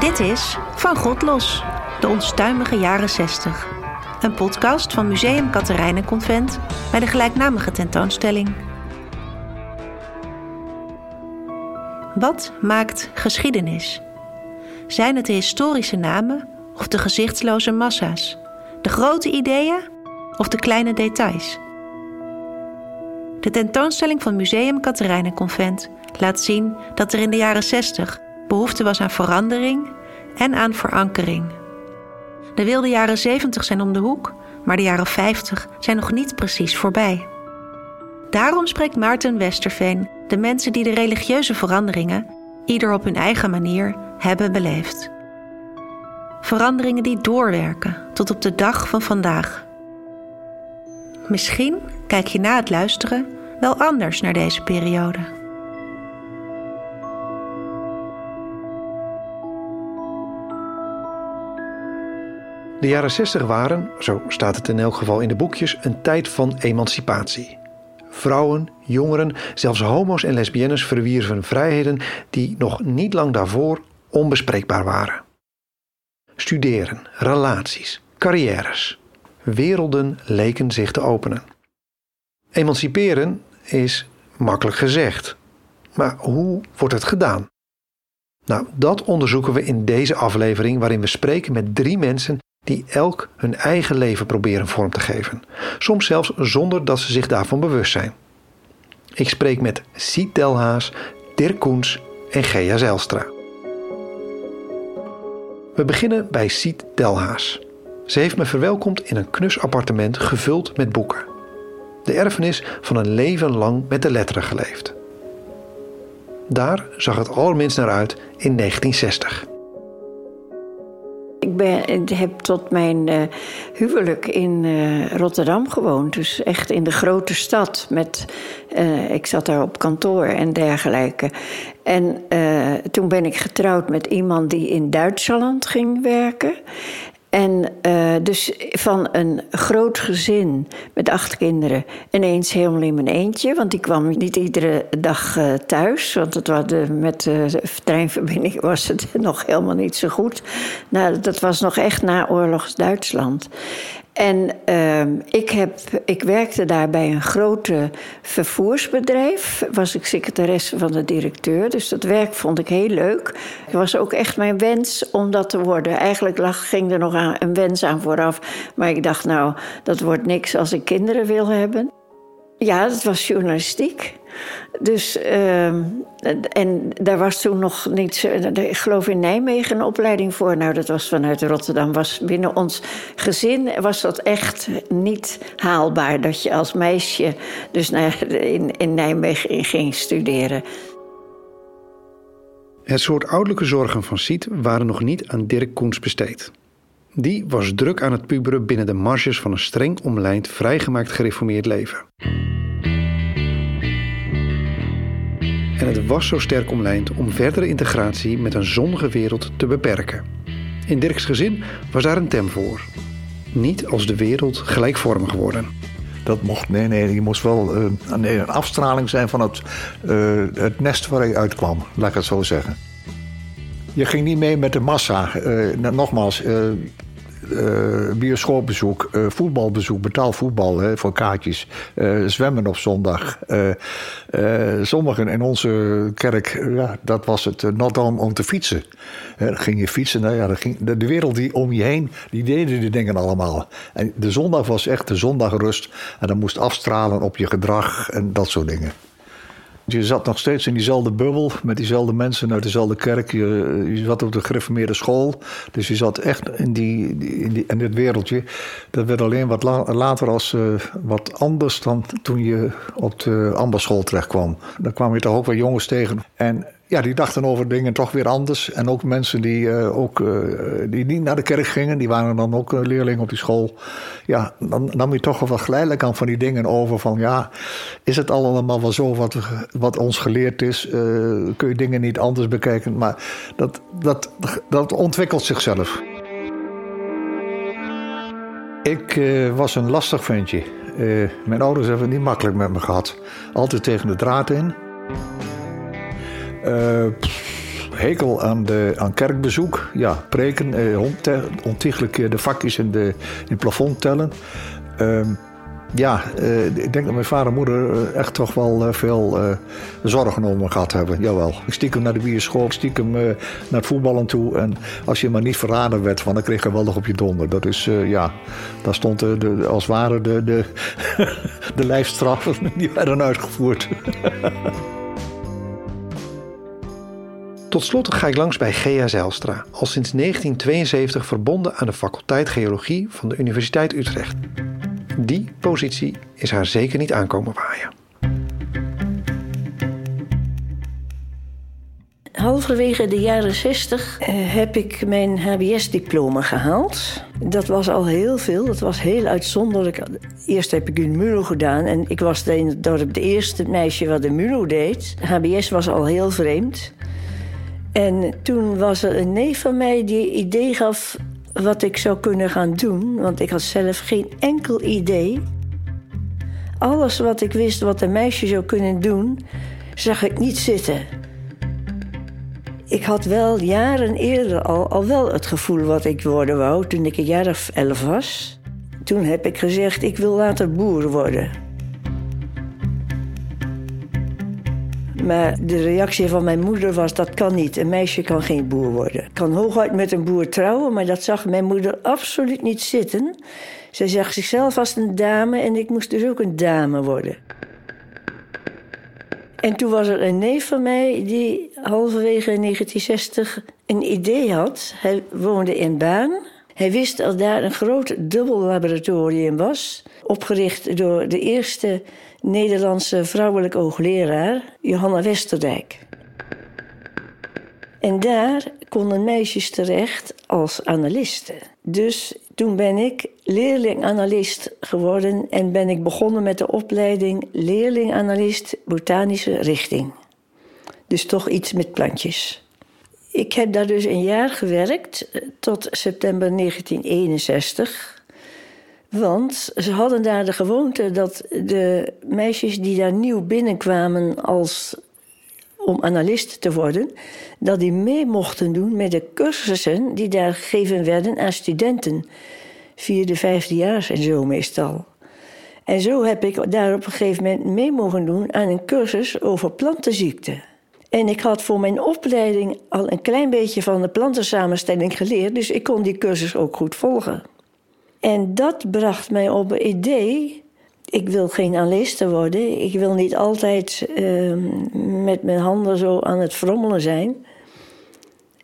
Dit is Van God Los, de onstuimige jaren 60. Een podcast van Museum Convent bij de gelijknamige tentoonstelling. Wat maakt geschiedenis? Zijn het de historische namen of de gezichtsloze massa's? De grote ideeën of de kleine details? De tentoonstelling van Museum Convent laat zien dat er in de jaren 60 behoefte was aan verandering en aan verankering. De wilde jaren 70 zijn om de hoek, maar de jaren 50 zijn nog niet precies voorbij. Daarom spreekt Maarten Westerveen de mensen die de religieuze veranderingen, ieder op hun eigen manier, hebben beleefd. Veranderingen die doorwerken tot op de dag van vandaag. Misschien kijk je na het luisteren wel anders naar deze periode. De jaren 60 waren, zo staat het in elk geval in de boekjes, een tijd van emancipatie. Vrouwen, jongeren, zelfs homo's en lesbiennes verwierven vrijheden die nog niet lang daarvoor onbespreekbaar waren. Studeren, relaties, carrières. Werelden leken zich te openen. Emanciperen is makkelijk gezegd. Maar hoe wordt het gedaan? Nou, dat onderzoeken we in deze aflevering waarin we spreken met drie mensen die elk hun eigen leven proberen vorm te geven. Soms zelfs zonder dat ze zich daarvan bewust zijn. Ik spreek met Siet Delhaas, Dirk Koens en Gea Zelstra. We beginnen bij Siet Delhaas. Ze heeft me verwelkomd in een knus appartement gevuld met boeken. De erfenis van een leven lang met de letteren geleefd. Daar zag het allerminst naar uit in 1960. Ik, ben, heb tot mijn uh, huwelijk in uh, Rotterdam gewoond. Dus echt in de grote stad. Met, uh, ik zat daar op kantoor en dergelijke. En toen ben ik getrouwd met iemand die in Duitsland ging werken. En uh, dus van een groot gezin met acht kinderen ineens helemaal in mijn eentje. Want die kwam niet iedere dag uh, thuis. Want het was met de treinverbinding was het nog helemaal niet zo goed. Nou, dat was nog echt na oorlogs Duitsland. En uh, ik, heb, ik werkte daar bij een grote vervoersbedrijf. Was ik secretaresse van de directeur. Dus dat werk vond ik heel leuk. Het was ook echt mijn wens om dat te worden. Eigenlijk lag, ging er nog aan, een wens aan vooraf. Maar ik dacht, nou, dat wordt niks als ik kinderen wil hebben. Ja, dat was journalistiek. Dus, uh, en daar was toen nog niet, ik geloof in Nijmegen een opleiding voor. Nou, dat was vanuit Rotterdam. Was binnen ons gezin was dat echt niet haalbaar. Dat je als meisje dus in, in Nijmegen ging studeren. Het soort ouderlijke zorgen van Siet waren nog niet aan Dirk Koens besteed. Die was druk aan het puberen binnen de marges van een streng omlijnd vrijgemaakt gereformeerd leven. En het was zo sterk omlijnd om verdere integratie met een zonnige wereld te beperken. In Dirks gezin was daar een tem voor. Niet als de wereld gelijkvormig worden. Dat mocht, nee, nee, je moest wel uh, een afstraling zijn van het, uh, het nest waar je uitkwam, laat ik het zo zeggen. Je ging niet mee met de massa. Uh, nogmaals, bioscoopbezoek, uh, voetbalbezoek, betaald voetbal hè, voor kaartjes, uh, zwemmen op zondag. sommigen in onze kerk, ja, dat was het not om, om te fietsen. dan ging je fietsen, nou ja, dan ging, de, wereld die om je heen, die deden die dingen allemaal. En de zondag was echt de zondagrust en dan moest afstralen op je gedrag en dat soort dingen. Je zat nog steeds in diezelfde bubbel met diezelfde mensen uit dezelfde kerk. Je, zat op de gereformeerde school. Dus je zat echt in, die, in, die, in dit wereldje. Dat werd alleen wat later als uh, wat anders dan toen je op de ambasschool terecht kwam. Dan kwam je toch ook wel jongens tegen. En ja, die dachten over dingen toch weer anders. En ook mensen die, uh, ook, uh, die niet naar de kerk gingen, die waren dan ook leerlingen op die school. Ja, dan nam je toch wel geleidelijk aan van die dingen over van ja, is het allemaal wel zo wat, wat ons geleerd is? Kun je dingen niet anders bekijken? Maar dat, dat, dat ontwikkelt zichzelf. Ik was een lastig ventje. mijn ouders hebben het niet makkelijk met me gehad. Altijd tegen de draad in. Uh, hekel aan, de, aan kerkbezoek. Ja, preken, eh, ontiegelijk de vakjes in, de, in het plafond tellen. Ehm, ja, uh, ik denk dat mijn vader en moeder eh, echt toch wel veel uh, zorgen om me gehad hebben. Jawel. Ik stiekem naar de bioscoop, stiekem naar het voetballen toe. En als je maar niet verraden werd, dan kreeg je wel nog op je donder. Dat is, ja, daar stond de, als ware de, de, de lijfstraffen, die werden uitgevoerd. Tot slot ga ik langs bij Gea Zijlstra, al sinds 1972 verbonden aan de faculteit Geologie van de Universiteit Utrecht. Die positie is haar zeker niet aankomen waaien. Halverwege de jaren 60 eh, heb ik mijn HBS-diploma gehaald. Dat was al heel veel, dat was heel uitzonderlijk. Eerst heb ik een MULO gedaan en ik was in het de eerste meisje wat de MULO deed. HBS was al heel vreemd. En toen was er een neef van mij die idee gaf wat ik zou kunnen gaan doen, want ik had zelf geen enkel idee. Alles wat ik wist wat een meisje zou kunnen doen, zag ik niet zitten. Ik had wel jaren eerder al, al wel het gevoel wat ik worden wou toen ik een jaar of elf was. Toen heb ik gezegd, ik wil later boer worden. Maar de reactie van mijn moeder was: dat kan niet. Een meisje kan geen boer worden. Kan hooguit met een boer trouwen, maar dat zag mijn moeder absoluut niet zitten. Zij zag zichzelf als een dame en ik moest dus ook een dame worden. En toen was er een neef van mij die halverwege 1960 een idee had. Hij woonde in Baan. Hij wist dat daar een groot dubbellaboratorium was, opgericht door de eerste Nederlandse vrouwelijke hoogleraar Johanna Westerdijk. En daar konden meisjes terecht als analisten. Dus toen ben ik leerling-analyst geworden en ben ik begonnen met de opleiding leerling-analyst botanische richting. Dus toch iets met plantjes. Ik heb daar dus een jaar gewerkt eh, tot september 1961. Want ze hadden daar de gewoonte dat de meisjes die daar nieuw binnenkwamen als om analist te worden, dat die mee mochten doen met de cursussen die daar gegeven werden aan studenten. Vierde, vijfde jaar en zo meestal. En zo heb ik daar op een gegeven moment mee mogen doen aan een cursus over plantenziekten. En ik had voor mijn opleiding al een klein beetje van de plantensamenstelling geleerd, dus ik kon die cursus ook goed volgen. En dat bracht mij op een idee. Ik wil geen analiste worden. Ik wil niet altijd uh, met mijn handen zo aan het frommelen zijn.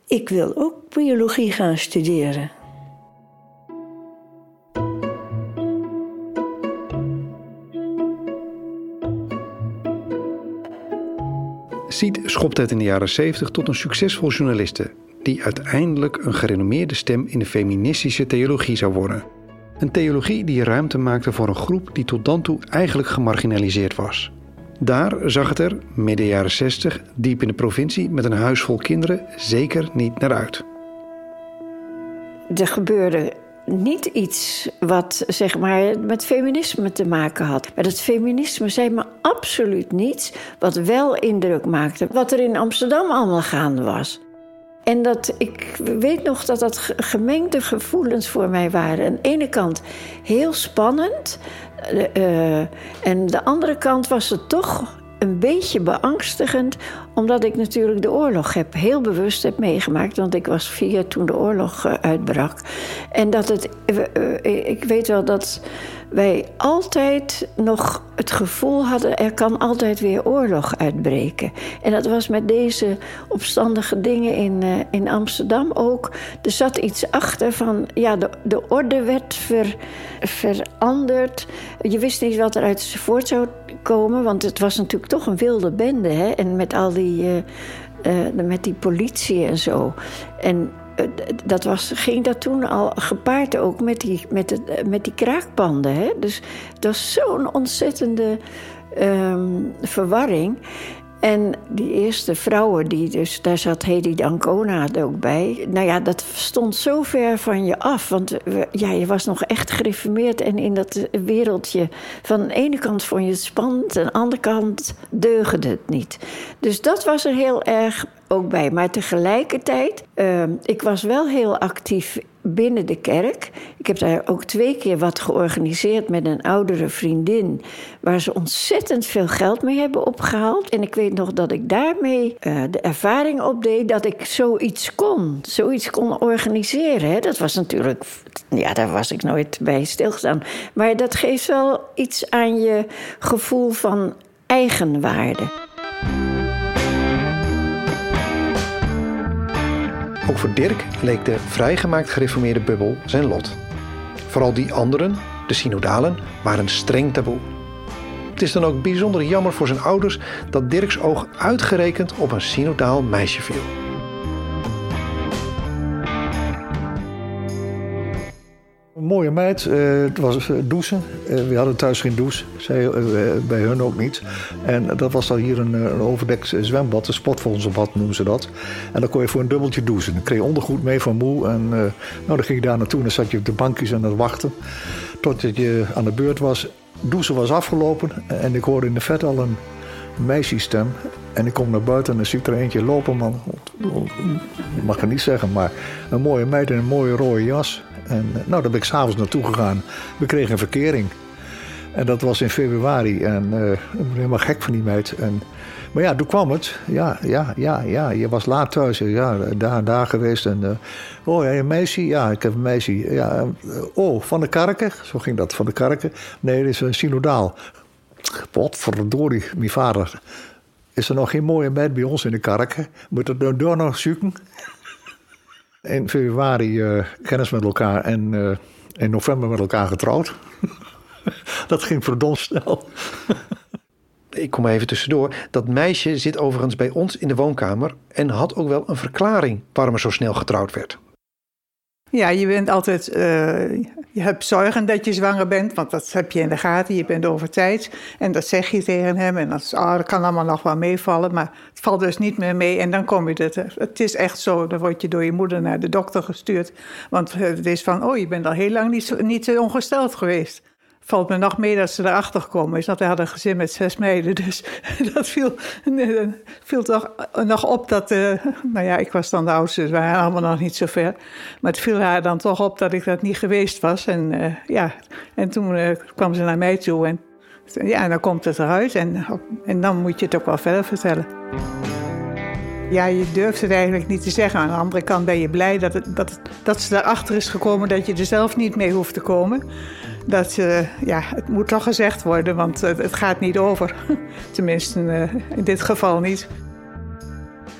Ik wil ook biologie gaan studeren. Siet schopt het in de jaren 70 tot een succesvol journaliste, die uiteindelijk een gerenommeerde stem in de feministische theologie zou worden. Een theologie die ruimte maakte voor een groep die tot dan toe eigenlijk gemarginaliseerd was. Daar zag het er, midden jaren 60, diep in de provincie met een huis vol kinderen, zeker niet naar uit. Er gebeurde niet iets wat zeg maar, met feminisme te maken had. Maar dat feminisme zei me absoluut niets wat wel indruk maakte. Wat er in Amsterdam allemaal gaande was. En dat, ik weet nog dat dat gemengde gevoelens voor mij waren. Aan de ene kant heel spannend. Uh, en de andere kant was het toch een beetje beangstigend, omdat ik natuurlijk de oorlog heb, heel bewust heb meegemaakt. Want ik was vier toen de oorlog uh, uitbrak. En dat het, uh, ik weet wel dat wij altijd nog het gevoel hadden... er kan altijd weer oorlog uitbreken. En dat was met deze opstandige dingen in, uh, in Amsterdam ook. Er zat iets achter van... ja, de, de orde werd ver, veranderd. Je wist niet wat eruit voort zou komen... want het was natuurlijk toch een wilde bende. Hè? En met al die... Uh, uh, met die politie en zo. En eh, dat was, ging dat toen al gepaard ook met die, met de, met die kraakbanden. Hè? Dus dat was zo'n ontzettende um, verwarring. En die eerste vrouwen, die dus, daar zat Hedy Dancona ook bij. Nou ja, dat stond zo ver van je af. Want ja, je was nog echt gereformeerd. En in dat wereldje, van de ene kant vond je het spannend... en aan de andere kant deugde het niet. Dus dat was er heel erg ook bij. Maar tegelijkertijd, uh, ik was wel heel actief binnen de kerk. Ik heb daar ook twee keer wat georganiseerd met een oudere vriendin. Waar ze ontzettend veel geld mee hebben opgehaald. En ik weet nog dat ik daarmee uh, de ervaring opdeed dat ik zoiets kon. Zoiets kon organiseren. Hè. Dat was natuurlijk. Ja, daar was ik nooit bij stilgestaan. Maar dat geeft wel iets aan je gevoel van eigenwaarde. Ook voor Dirk leek de vrijgemaakt gereformeerde bubbel zijn lot. Vooral die anderen, de synodalen, waren streng taboe. Het is dan ook bijzonder jammer voor zijn ouders dat Dirks oog uitgerekend op een synodaal meisje viel. Mooie meid. Uh, het was uh, douchen. Uh, we hadden thuis geen douche. Zij, bij hun ook niet. En dat was dan hier een, overdekt zwembad. Een sportfondsbad noemen ze dat. En dan kon je voor een dubbeltje douchen. Dan kreeg je ondergoed mee van moe. En nou, dan ging je daar naartoe. En dan zat je op de bankjes aan het wachten. Totdat je aan de beurt was. Douchen was afgelopen. En ik hoorde in de vet al een meisjesstem. En ik kom naar buiten en dan zie er eentje lopen, man. Mag het niet zeggen, maar een mooie meid in een mooie rode jas. En nou, daar ben ik s'avonds naartoe gegaan. We kregen een verkering. En dat was in februari. En uh, ik ben helemaal gek van die meid. En, maar ja, toen kwam het. Ja, ja, ja, ja. Je was laat thuis. Ja, daar, daar geweest. En, uh, oh, ja, een meisje? Ja, ik heb een meisje. Ja, oh, van de Karken? Zo ging dat, van de Karken. Nee, dit is een synodaal. Wat verdorie, mijn vader. Is er nog geen mooie meid bij ons in de Karken? Moet het nou door nog zoeken? In februari uh, kennis met elkaar en uh, in november met elkaar getrouwd. dat ging verdomd snel. Ik kom even tussendoor. Dat meisje zit overigens bij ons in de woonkamer en had ook wel een verklaring waarom er zo snel getrouwd werd. Ja, je bent altijd. Uh, je hebt zorgen dat je zwanger bent, want dat heb je in de gaten. Je bent over tijd. En dat zeg je tegen hem. En dat, oh, dat kan allemaal nog wel meevallen. Maar het valt dus niet meer mee. En dan kom je het. Het is echt zo. Dan word je door je moeder naar de dokter gestuurd. Want het is van. Oh, je bent al heel lang niet, niet ongesteld geweest valt me nog mee dat ze erachter gekomen is. Want hij had een gezin met zes meiden. Dus dat viel, viel toch nog op dat... Uh, nou ja, ik was dan de oudste, dus we waren allemaal nog niet zo ver. Maar het viel haar dan toch op dat ik dat niet geweest was. En uh, ja, en toen uh, kwam ze naar mij toe en... Ja, dan komt het eruit en, en dan moet je het ook wel verder vertellen. Ja, je durft het eigenlijk niet te zeggen. Aan de andere kant ben je blij dat, het, dat, dat ze erachter is gekomen dat je er zelf niet mee hoeft te komen dat uh, ja, het moet toch gezegd worden, want het gaat niet over. Tenminste, uh, in dit geval niet.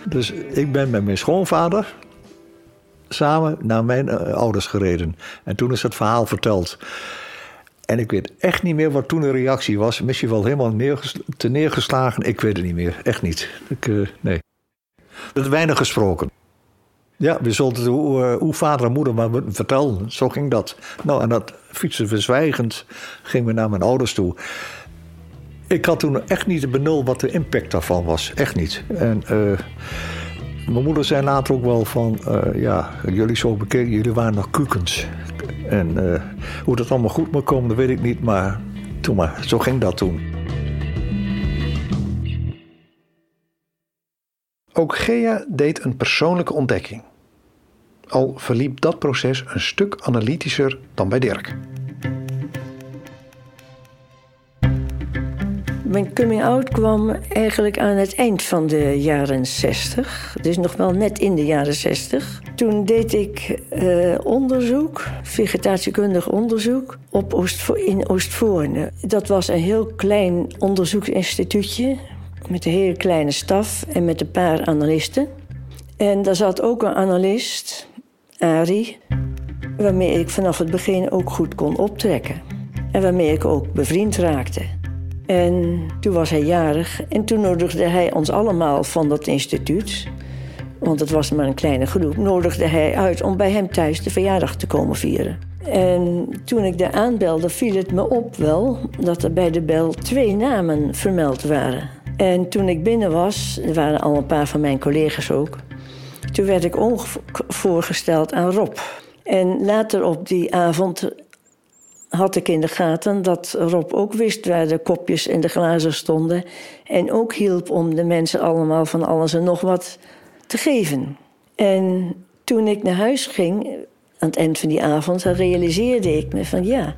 Dus ik ben met mijn schoonvader samen naar mijn ouders gereden. En toen is het verhaal verteld. En ik weet echt niet meer wat toen de reactie was. Misschien wel helemaal te neergeslagen. Ik weet het niet meer. Echt niet. Ik, nee. Er weinig gesproken. Ja, we zullen uh, hoe vader en moeder maar vertelden. Zo ging dat. Nou, en dat fietsen verzwijgend ging we naar mijn ouders toe. Ik had toen echt niet de benul wat de impact daarvan was. Echt niet. En uh, mijn moeder zei later ook wel van... Uh, ja, jullie zo bekeken, jullie waren nog kukens. En hoe dat allemaal goed moet komen, dat weet ik niet. Maar toen maar, zo ging dat toen. Ook Gea deed een persoonlijke ontdekking. Al verliep dat proces een stuk analytischer dan bij Dirk. Mijn coming out kwam eigenlijk aan het eind van de jaren 60. Dus nog wel net in de jaren 60. Toen deed ik uh, onderzoek, vegetatiekundig onderzoek, op in Oostvoorne. Dat was een heel klein onderzoeksinstituutje met een hele kleine staf en met een paar analisten. En daar zat ook een analist, Ari, waarmee ik vanaf het begin ook goed kon optrekken. En waarmee ik ook bevriend raakte. En toen was hij jarig en toen nodigde hij ons allemaal van dat instituut, want het was maar een kleine groep, nodigde hij uit om bij hem thuis de verjaardag te komen vieren. En toen ik daar aanbelde, viel het me op wel dat er bij de bel twee namen vermeld waren. En toen ik binnen was, er waren al een paar van mijn collega's ook, toen werd ik voorgesteld aan Rob. En later op die avond had ik in de gaten dat Rob ook wist waar de kopjes en de glazen stonden. En ook hielp om de mensen allemaal van alles en nog wat te geven. En toen ik naar huis ging, aan het eind van die avond, realiseerde ik me van ja,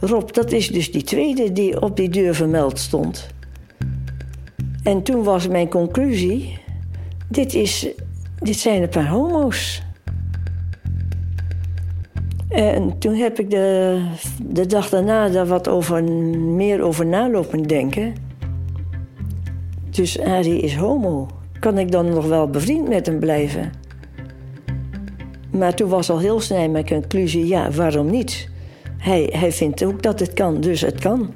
Rob, dat is dus die tweede die op die deur vermeld stond. En toen was mijn conclusie: dit, is, dit zijn een paar homo's. En toen heb ik de, de dag daarna daar wat over, meer over nalopen denken. Dus Arie is homo. Kan ik dan nog wel bevriend met hem blijven? Maar toen was al heel snel mijn conclusie: ja, waarom niet? Hij, hij vindt ook dat het kan, dus het kan.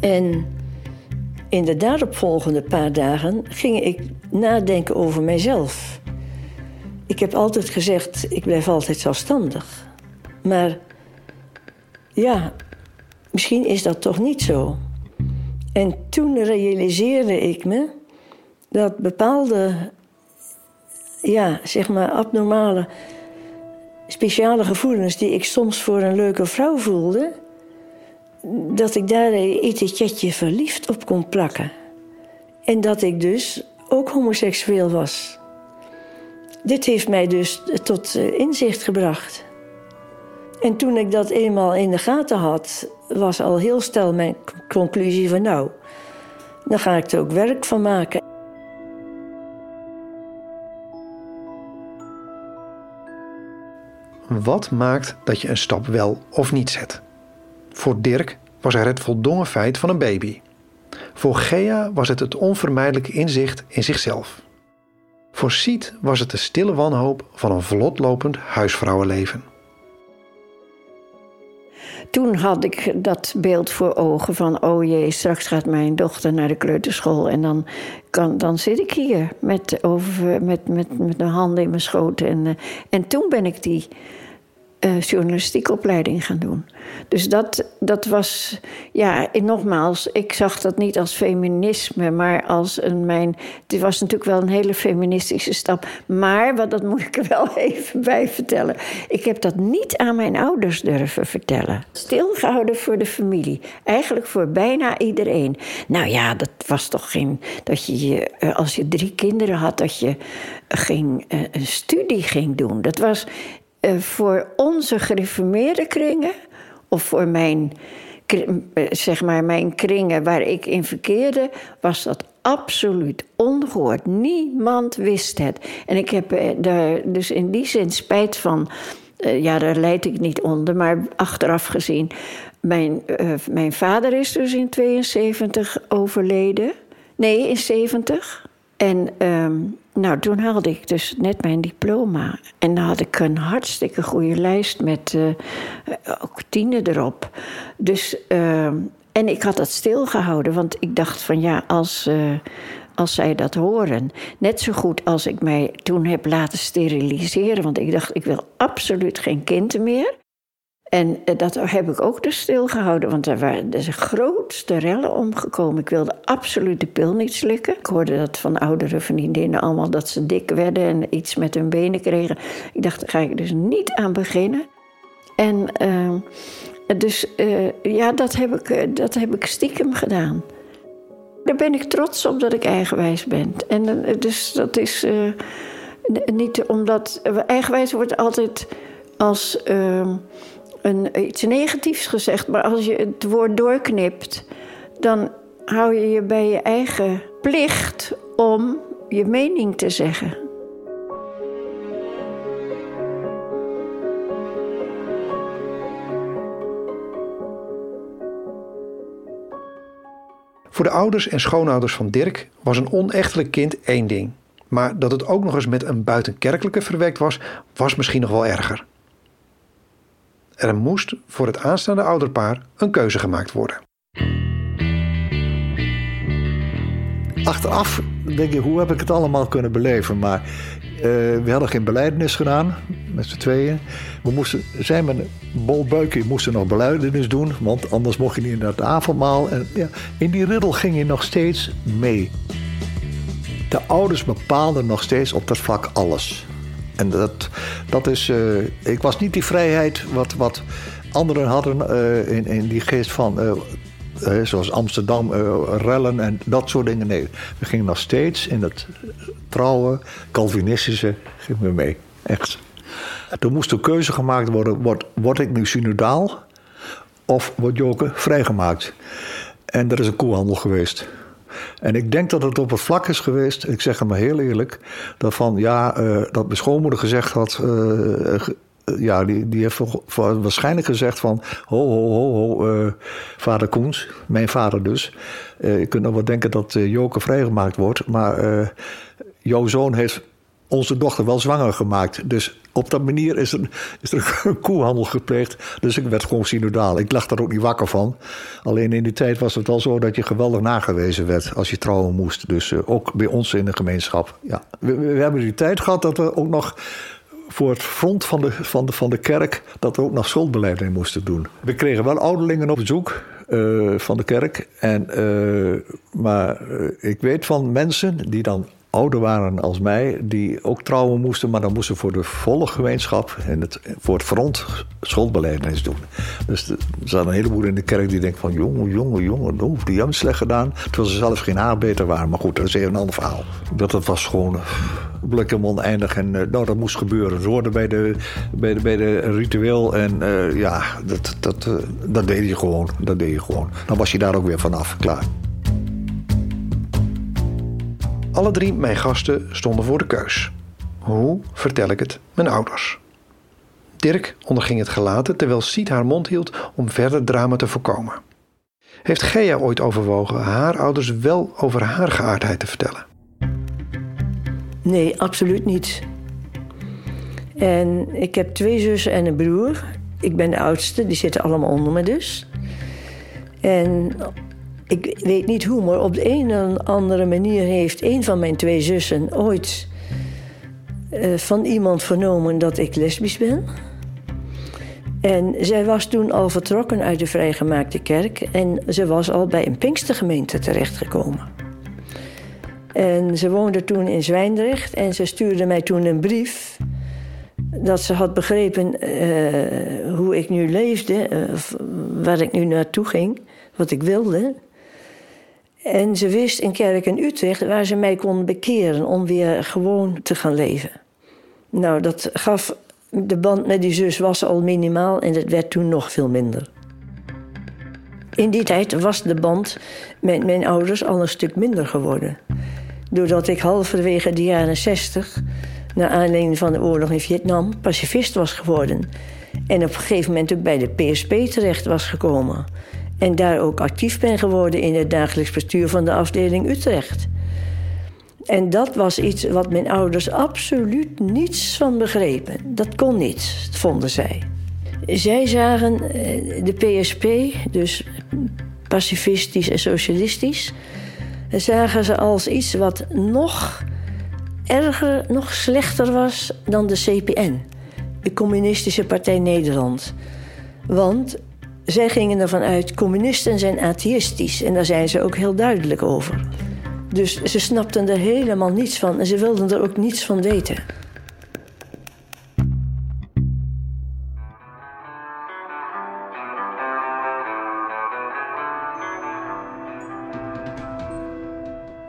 En in de daaropvolgende paar dagen ging ik nadenken over mijzelf. Ik heb altijd gezegd, ik blijf altijd zelfstandig. Maar ja, misschien is dat toch niet zo. En toen realiseerde ik me dat bepaalde, ja, zeg maar abnormale, speciale gevoelens die ik soms voor een leuke vrouw voelde, dat ik daar een etiketje verliefd op kon plakken. En dat ik dus ook homoseksueel was. Dit heeft mij dus tot eh, inzicht gebracht. En toen ik dat eenmaal in de gaten had, was al heel snel mijn conclusie van nou, dan ga ik er ook werk van maken. Wat maakt dat je een stap wel of niet zet? Voor Dirk was er het voldongen feit van een baby. Voor Gea was het het onvermijdelijke inzicht in zichzelf. Voor Siet was het de stille wanhoop van een vlotlopend huisvrouwenleven. Toen had ik dat beeld voor ogen van: oh jee, straks gaat mijn dochter naar de kleuterschool. En dan, kan, dan zit ik hier met, over, met, met, met een handen in mijn schoot. En, eh, en toen ben ik die uh, journalistieke opleiding gaan doen. Dus dat, dat was, ja, nogmaals, ik zag dat niet als feminisme, maar als een mijn. Het was natuurlijk wel een hele feministische stap. Maar, wat dat moet ik er wel even bij vertellen. Ik heb dat niet aan mijn ouders durven vertellen. Stilgehouden voor de familie. Eigenlijk voor bijna iedereen. Nou ja, dat was toch geen. Dat je, eh, als je drie kinderen had, dat je ging, eh, een studie ging doen. Dat was eh, voor onze gereformeerde kringen, of voor mijn, eh, zeg maar mijn kringen waar ik in verkeerde, was dat absoluut ongehoord. Niemand wist het. En ik heb eh, daar dus in die zin spijt van. ja, daar leid ik niet onder, maar achteraf gezien. Mijn, mijn vader is dus in 72 overleden. Nee, in 70. En ehm, nou, toen haalde ik dus net mijn diploma. En dan had ik een hartstikke goede lijst met uh, ook tienen erop. Dus, uh, en ik had dat stilgehouden, want ik dacht van ja, als, uh, als zij dat horen. Net zo goed als ik mij toen heb laten steriliseren, want ik dacht ik wil absoluut geen kind meer. En eh, dat heb ik ook dus stilgehouden, want er waren de grootste rellen omgekomen. Ik wilde absoluut de pil niet slikken. Ik hoorde dat van oudere vriendinnen allemaal dat ze dik werden en iets met hun benen kregen. Ik dacht, daar ga ik dus niet aan beginnen. En uh, dus uh, ja, dat heb, ik, dat heb ik stiekem gedaan. Daar ben ik trots op dat ik eigenwijs ben. En dus dat is niet omdat. Eigenwijs wordt altijd als een, iets negatiefs gezegd, maar als je het woord doorknipt, dan hou je je bij je eigen plicht om je mening te zeggen. Voor de ouders en schoonouders van Dirk was een onechtelijk kind één ding. Maar dat het ook nog eens met een buitenkerkelijke verwekt was, was misschien nog wel erger. Er moest voor het aanstaande ouderpaar een keuze gemaakt worden. Achteraf denk ik, hoe heb ik het allemaal kunnen beleven? Maar uh, we hadden geen beleidenis gedaan met z'n tweeën. We moesten, zijn met Bol Beuken moesten nog beleidenis doen, want anders mocht je niet naar het avondmaal. En ja, in die riddel ging je nog steeds mee. De ouders bepaalden nog steeds op dat vlak alles. En dat, dat is. Uh, ik was niet die vrijheid wat, wat anderen hadden uh, in, in die geest van. Uh, zoals Amsterdam, rellen en dat soort dingen. Nee, we gingen nog steeds in het trouwe, Calvinistische, gingen we mee. Echt. toen moest de keuze gemaakt worden: word, word ik nu synodaal of wordt Joke vrijgemaakt? En er is een koehandel geweest. En ik denk dat het op het vlak is geweest, ik zeg het maar heel eerlijk, dat van ja, uh, dat mijn schoonmoeder gezegd had. Uh, ja, die, die heeft waarschijnlijk gezegd van... ho, ho, ho, ho, vader Koens, mijn vader dus... je kunt nog wel denken dat Joke vrijgemaakt wordt... maar jouw zoon heeft onze dochter wel zwanger gemaakt. Dus op dat manier is er, is er een koehandel gepleegd. Dus ik werd gewoon synodaal. Ik lag daar ook niet wakker van. Alleen in die tijd was het wel zo dat je geweldig nagewezen werd als je trouwen moest. Dus uh, ook bij ons in de gemeenschap. Ja. We, hebben die tijd gehad dat we ook nog voor het front van de, van de, van de kerk... dat we ook nog schuldbeleiding moesten doen. We kregen wel ouderlingen op bezoek... Uh, van de kerk. En, uh, maar ik weet van mensen die dan ouder waren als mij, die ook trouwen moesten, maar dan moesten voor de volle gemeenschap en het, voor het front schuldbeleidnis doen. Dus er zaten een heleboel in de kerk die denken van jongen, jongen, jongen, oh, die hebben slecht gedaan. Terwijl ze zelf geen arbeter waren. Maar goed, dat is even een ander verhaal. Dat het was gewoon blik en oneindig en uh, nou, dat moest gebeuren. Ze hoorden bij de, bij de, bij de ritueel en uh, ja, dat, dat, uh, dat deed je gewoon. Dat deed je gewoon. Dan was je daar ook weer vanaf, klaar. Alle drie mijn gasten stonden voor de keus. Hoe vertel ik het mijn ouders? Dirk onderging het gelaten terwijl Siet haar mond hield om verder drama te voorkomen. Heeft Gea ooit overwogen haar ouders wel over haar geaardheid te vertellen? Nee, absoluut niet. En ik heb twee zussen en een broer. Ik ben de oudste, die zitten allemaal onder me dus. En ik weet niet hoe, maar op de een of andere manier heeft een van mijn twee zussen ooit uh, van iemand vernomen dat ik lesbisch ben. En zij was toen al vertrokken uit de vrijgemaakte kerk en ze was al bij een Pinkstergemeente terechtgekomen. En ze woonde toen in Zwijndrecht en ze stuurde mij toen een brief dat ze had begrepen uh, hoe ik nu leefde, uh, waar ik nu naartoe ging, wat ik wilde. En ze wist in kerk in Utrecht waar ze mij kon bekeren om weer gewoon te gaan leven. Nou, dat gaf. De band met die zus was al minimaal en het werd toen nog veel minder. In die tijd was de band met mijn ouders al een stuk minder geworden. Doordat ik halverwege de jaren 60, naar aanleiding van de oorlog in Vietnam, pacifist was geworden. En op een gegeven moment ook bij de PSP terecht was gekomen. En daar ook actief ben geworden in het dagelijks bestuur van de afdeling Utrecht. En dat was iets wat mijn ouders absoluut niets van begrepen. Dat kon niet, vonden zij. Zij zagen eh, de PSP, dus pacifistisch en socialistisch, zagen ze als iets wat nog erger, nog slechter was dan de CPN, de Communistische Partij Nederland. Want zij gingen ervan uit, communisten zijn atheïstisch. En daar zijn ze ook heel duidelijk over. Dus ze snapten er helemaal niets van en ze wilden er ook niets van weten.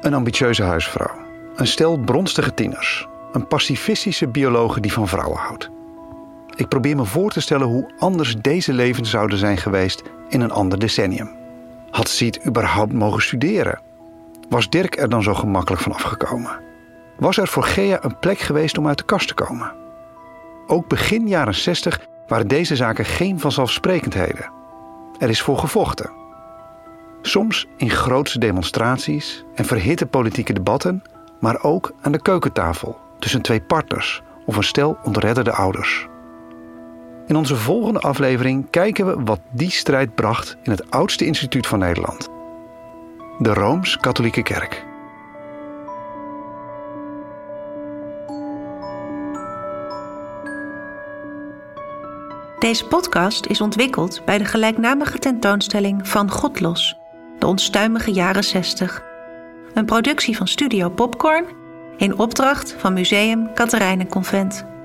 Een ambitieuze huisvrouw. Een stel bronstige tieners. Een pacifistische biologe die van vrouwen houdt. Ik probeer me voor te stellen hoe anders deze levens zouden zijn geweest in een ander decennium. Had Siet überhaupt mogen studeren? Was Dirk er dan zo gemakkelijk van afgekomen? Was er voor Gea een plek geweest om uit de kast te komen? Ook begin jaren 60 waren deze zaken geen vanzelfsprekendheden. Er is voor gevochten. Soms in grootse demonstraties en verhitte politieke debatten, maar ook aan de keukentafel tussen twee partners of een stel ontredderde ouders. In onze volgende aflevering kijken we wat die strijd bracht in het oudste instituut van Nederland, de Rooms-Katholieke Kerk. Deze podcast is ontwikkeld bij de gelijknamige tentoonstelling Van Godlos, de onstuimige jaren 60. Een productie van Studio Popcorn in opdracht van Museum Convent.